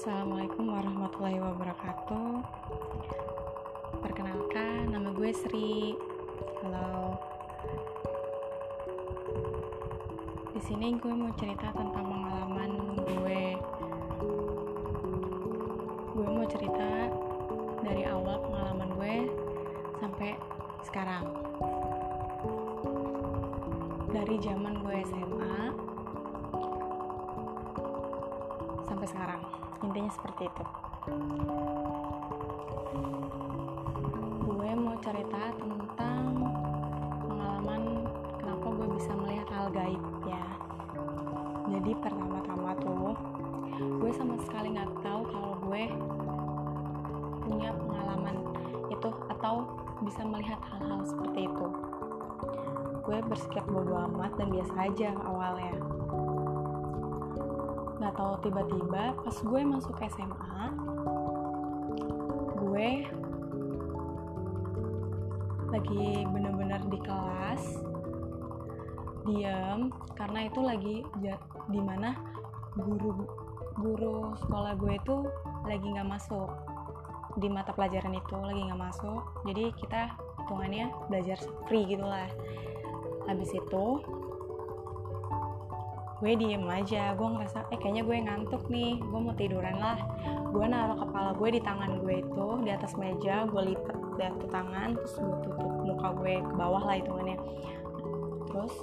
Assalamualaikum warahmatullahi wabarakatuh. Perkenalkan, nama gue Sri. Halo. Di sini gue mau cerita tentang pengalaman gue. Gue mau cerita dari awal pengalaman gue sampai sekarang. Dari zaman gue SMA intinya seperti itu. Gue mau cerita tentang pengalaman kenapa gue bisa melihat hal gaib ya. Jadi pertama-tama tuh gue sama sekali nggak tahu kalau gue punya pengalaman itu atau bisa melihat hal-hal seperti itu. Gue bersikap bodoh amat dan biasa aja awalnya nggak tahu tiba-tiba pas gue masuk SMA gue lagi bener-bener di kelas diam karena itu lagi di mana guru guru sekolah gue itu lagi nggak masuk. Di mata pelajaran itu lagi nggak masuk jadi kita hitungannya belajar free gitulah. Habis itu gue diem aja gue ngerasa eh kayaknya gue ngantuk nih gue mau tiduran lah. Gue naruh kepala gue di tangan gue itu di atas meja gue lipat dari tangan terus gue tutup muka gue ke bawah lah hitungannya. Terus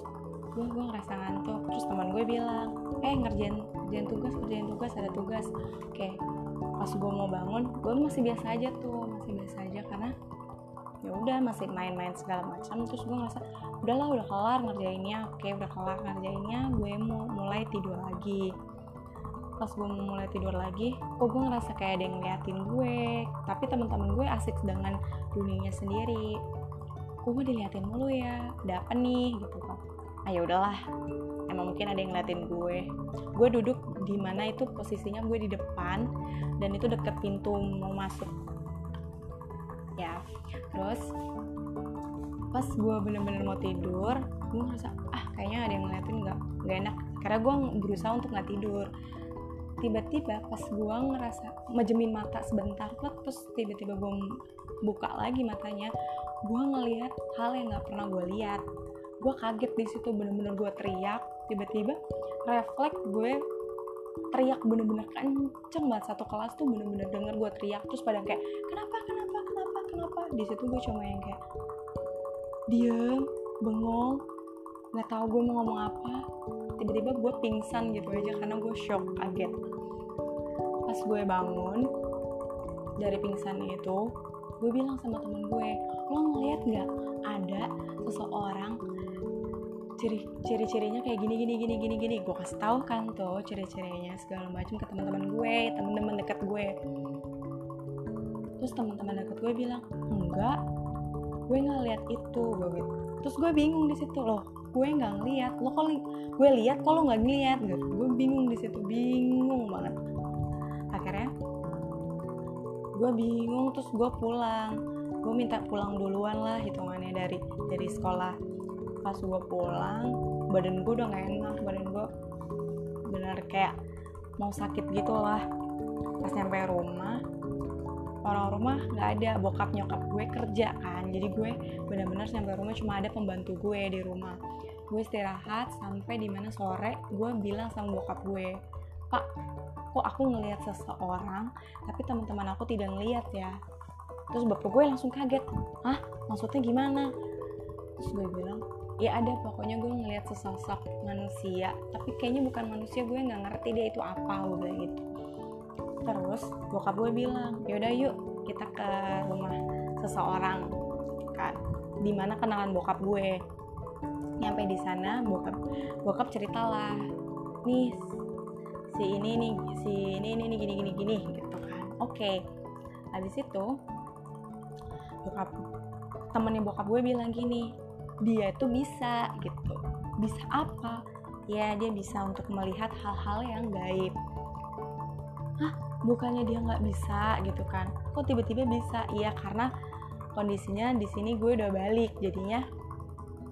gue gue ngerasa ngantuk. Terus teman gue bilang eh ngerjain ngerjain tugas ngerjain tugas ada tugas. Oke pas gue mau bangun gue masih biasa aja tuh masih biasa aja karena ya udah masih main-main segala macam. Terus gue ngerasa udahlah udah kelar ngerjainnya. Oke udah kelar ngerjainnya gue mau mulai tidur lagi. Pas gue mulai tidur lagi kok gue ngerasa kayak ada yang ngeliatin gue tapi teman-teman gue asik dengan dunianya sendiri. Kok gue diliatin mulu ya? Ada apa nih? Gitu kan. Ah ya udahlah emang mungkin ada yang ngeliatin gue. Gue duduk di mana itu posisinya gue di depan dan itu deket pintu mau masuk. Ya terus pas gue bener-bener mau tidur gue ngerasa ah kayaknya ada yang ngeliatin nggak nggak enak. Karena gue berusaha untuk nggak tidur. Tiba-tiba pas gue ngerasa mejemin mata sebentar terus tiba-tiba gue buka lagi matanya gue ngelihat hal yang nggak pernah gue lihat. Gue kaget di situ bener-bener gue teriak. Tiba-tiba refleks gue teriak bener-bener kenceng banget. Satu kelas tuh bener-bener denger gue teriak terus pada kayak kenapa kenapa kenapa kenapa? Di situ gue cuma yang kayak diem bengong nggak tahu gue mau ngomong apa. Tiba-tiba gue pingsan gitu aja karena gue shock kaget. Pas gue bangun dari pingsan itu gue bilang sama temen gue lo ngeliat nggak ada seseorang ciri ciri-cirinya kayak gini gini gini gini gini? Gue kasih tahu kan tuh ciri-cirinya segala macam ke teman-teman gue teman-teman dekat gue. Terus teman-teman dekat gue bilang enggak gue nggak lihat itu gue gitu terus gue bingung di situ loh gue nggak ngeliat lo kalau gue lihat kalau nggak ngeliat gitu. Gue bingung di situ bingung banget. Akhirnya gue bingung terus gue pulang. Gue minta pulang duluan lah hitungannya dari dari sekolah. Pas gue pulang badan gue udah gak enak badan gue bener kayak mau sakit gitu lah pas nyampe rumah orang rumah nggak ada. Bokap nyokap gue kerja kan. Jadi gue benar-benar sampai rumah cuma ada pembantu gue di rumah. Gue istirahat sampai di mana sore gue bilang sama bokap gue pak kok aku ngelihat seseorang tapi teman-teman aku tidak ngelihat ya? Terus bapak gue langsung kaget hah? Maksudnya gimana? Terus gue bilang ya ada pokoknya gue ngelihat sesosok manusia tapi kayaknya bukan manusia gue nggak ngerti dia itu apa gue bilang gitu terus bokap gue bilang yaudah yuk kita ke rumah seseorang kan di mana kenalan bokap gue. Nyampe di sana bokap bokap ceritalah nih si ini nih si ini ini nih gini gini gini gitu kan. Oke okay. habis itu bokap temennya bokap gue bilang gini dia tuh bisa gitu. Bisa apa? Ya dia bisa untuk melihat hal-hal yang gaib bukannya dia nggak bisa gitu kan. Kok tiba-tiba bisa? Iya karena kondisinya di sini gue udah balik. Jadinya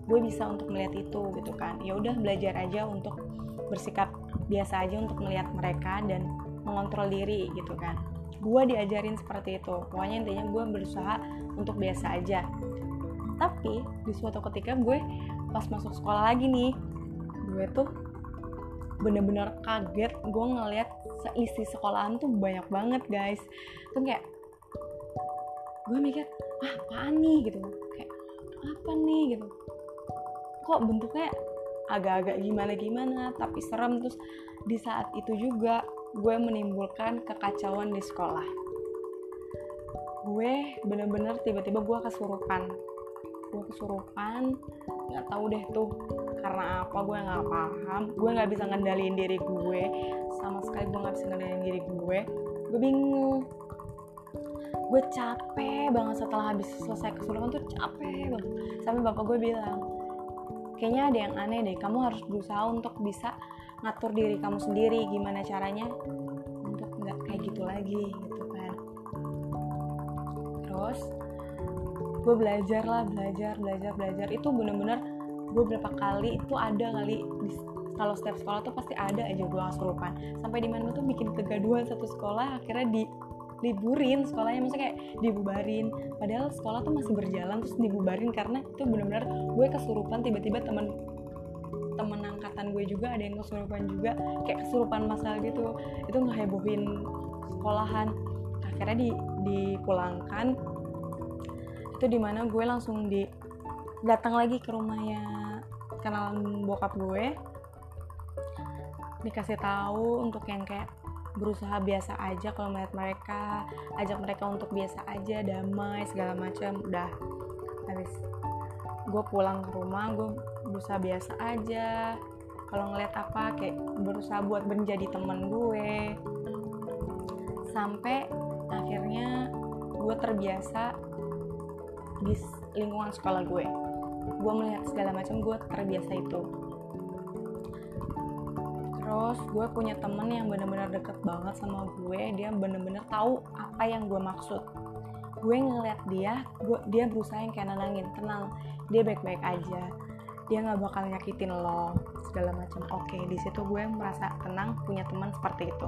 gue bisa untuk melihat itu gitu kan. Ya udah belajar aja untuk bersikap biasa aja untuk melihat mereka dan mengontrol diri gitu kan. Gue diajarin seperti itu. Pokoknya intinya gue berusaha untuk biasa aja. Tapi di suatu ketika gue pas masuk sekolah lagi nih gue tuh bener-bener kaget. Gue ngeliat seisi sekolahan tuh banyak banget guys. Tuh kayak gue mikir ah apaan nih? Gitu. Kayak apa nih? Gitu. Kok bentuknya agak-agak gimana-gimana tapi serem. Terus di saat itu juga gue menimbulkan kekacauan di sekolah. Gue bener-bener tiba-tiba gue kesurupan. Gue kesurupan nggak tahu deh tuh karena apa gue nggak paham. Gue nggak bisa ngendaliin diri gue sama sekali gue nggak bisa ngendaliin diri gue gue bingung. Gue capek banget setelah habis selesai kesurupan tuh capek banget. Sampai bapak gue bilang kayaknya ada yang aneh deh kamu harus berusaha untuk bisa ngatur diri kamu sendiri gimana caranya untuk nggak kayak gitu lagi gitu kan. Terus gue belajar lah belajar belajar belajar. Itu bener-bener gue berapa kali itu ada kali kalau setiap sekolah tuh pasti ada aja gue kesurupan. Sampai di mana tuh bikin kegaduhan satu sekolah akhirnya di liburin sekolahnya. Maksudnya kayak dibubarin. Padahal sekolah tuh masih berjalan terus dibubarin karena itu benar-benar gue kesurupan. Tiba-tiba temen temen angkatan gue juga ada yang kesurupan juga. Kayak kesurupan masal gitu. Itu ngehebohin sekolahan. Akhirnya di dipulangkan. Itu di mana gue langsung di datang lagi ke rumahnya kenalan bokap gue dikasih tahu untuk yang kayak berusaha biasa aja kalau melihat mereka ajak mereka untuk biasa aja damai segala macam udah. Habis gue pulang ke rumah gue berusaha biasa aja. Kalau ngeliat apa kayak berusaha buat menjadi teman gue. Sampai akhirnya gue terbiasa di lingkungan sekolah gue. Gue melihat segala macam gue terbiasa itu terus gue punya temen yang bener-bener deket banget sama gue dia bener-bener tahu apa yang gue maksud. Gue ngeliat dia gue dia berusaha yang kayak nenangin tenang dia baik-baik aja. Dia nggak bakal nyakitin lo segala macam. Oke di situ gue merasa tenang punya teman seperti itu.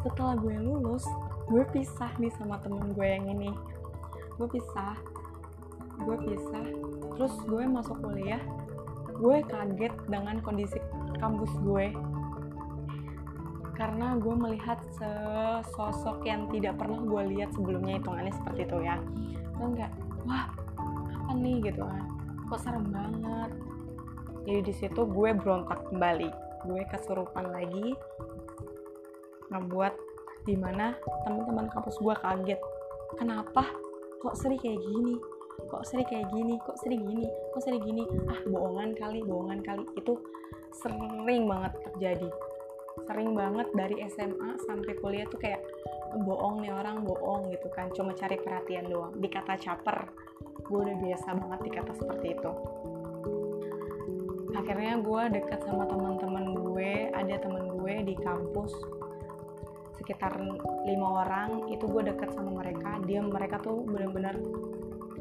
Setelah gue lulus gue pisah nih sama temen gue yang ini. Gue pisah gue pisah. Terus gue masuk kuliah gue kaget dengan kondisi kampus gue karena gue melihat sosok yang tidak pernah gue lihat sebelumnya hitungannya seperti itu ya. Gue nggak wah apa nih? Gitu kan. Kok serem banget. Jadi di situ gue berontak kembali. Gue kesurupan lagi ngebuat di mana teman-teman kampus gue kaget. Kenapa? Kok sering kayak gini? Kok sering kayak gini? Kok sering gini? Kok sering gini? Ah bohongan kali bohongan kali. Itu sering banget terjadi sering banget dari SMA sampai kuliah tuh kayak bohong nih orang bohong gitu kan. Cuma cari perhatian doang. Dikata caper. Gue udah biasa banget dikata seperti itu. Akhirnya gue deket sama teman-teman gue ada teman gue di kampus. Sekitar lima orang itu gue deket sama mereka. Dia mereka tuh bener-bener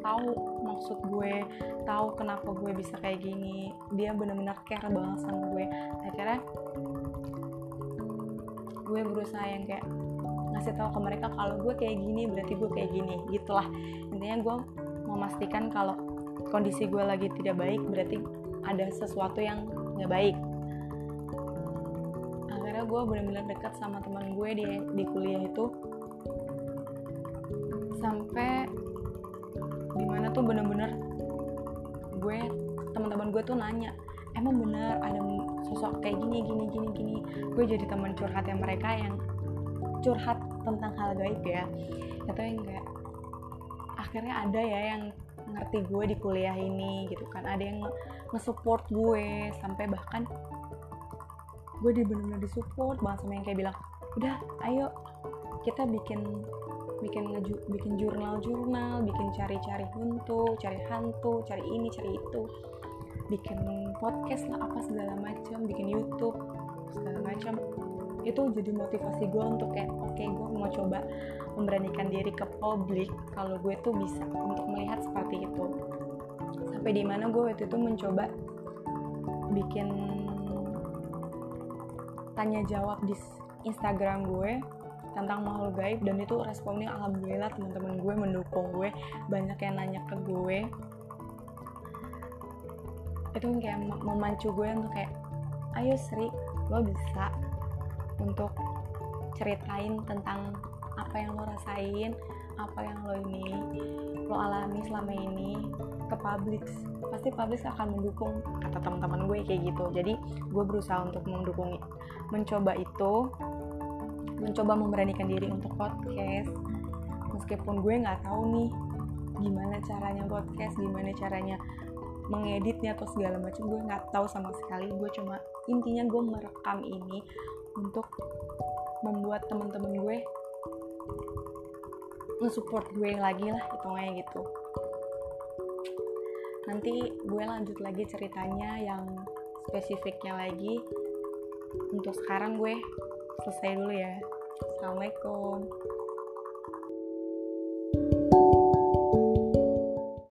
tahu maksud gue tahu kenapa gue bisa kayak gini. Dia bener-bener care banget sama gue. Akhirnya gue berusaha yang kayak ngasih tahu ke mereka kalau gue kayak gini berarti gue kayak gini gitulah. Intinya gue memastikan kalau kondisi gue lagi tidak baik berarti ada sesuatu yang nggak baik. Akhirnya gue bener-bener dekat sama teman gue di di kuliah itu. Sampai di mana tuh bener-bener gue teman-teman gue tuh nanya emang bener ada sosok kayak gini gini gini gini. Gue jadi teman curhat yang mereka yang curhat tentang hal gaib ya. Atau yang kayak akhirnya ada ya yang ngerti gue di kuliah ini gitu kan. Ada yang nge-support gue sampai bahkan gue di bener-bener disupport banget sama yang kayak bilang udah ayo kita bikin bikin ngeju, bikin jurnal-jurnal, bikin cari-cari hantu, cari hantu, cari ini, cari itu, bikin podcast lah apa segala macam, bikin YouTube segala macam. Itu jadi motivasi gue untuk kayak oke okay, gue mau coba memberanikan diri ke publik kalau gue tuh bisa untuk melihat seperti itu. Sampai di mana gue waktu itu mencoba bikin tanya jawab di Instagram gue tentang makhluk gaib dan itu responnya alhamdulillah teman-teman gue mendukung gue banyak yang nanya ke gue itu kayak memacu gue untuk kayak ayo Sri lo bisa untuk ceritain tentang apa yang lo rasain apa yang lo ini lo alami selama ini ke publik. Pasti publik akan mendukung kata teman-teman gue kayak gitu. Jadi gue berusaha untuk mendukung mencoba itu mencoba memberanikan diri untuk podcast. Meskipun gue nggak tahu nih gimana caranya podcast gimana caranya mengeditnya atau segala macam gue nggak tahu sama sekali. Gue cuma intinya gue merekam ini untuk membuat teman-teman gue nge-support gue lagi lah hitungannya gitu. Nanti gue lanjut lagi ceritanya yang spesifiknya lagi. Untuk sekarang gue selesai dulu ya. Assalamualaikum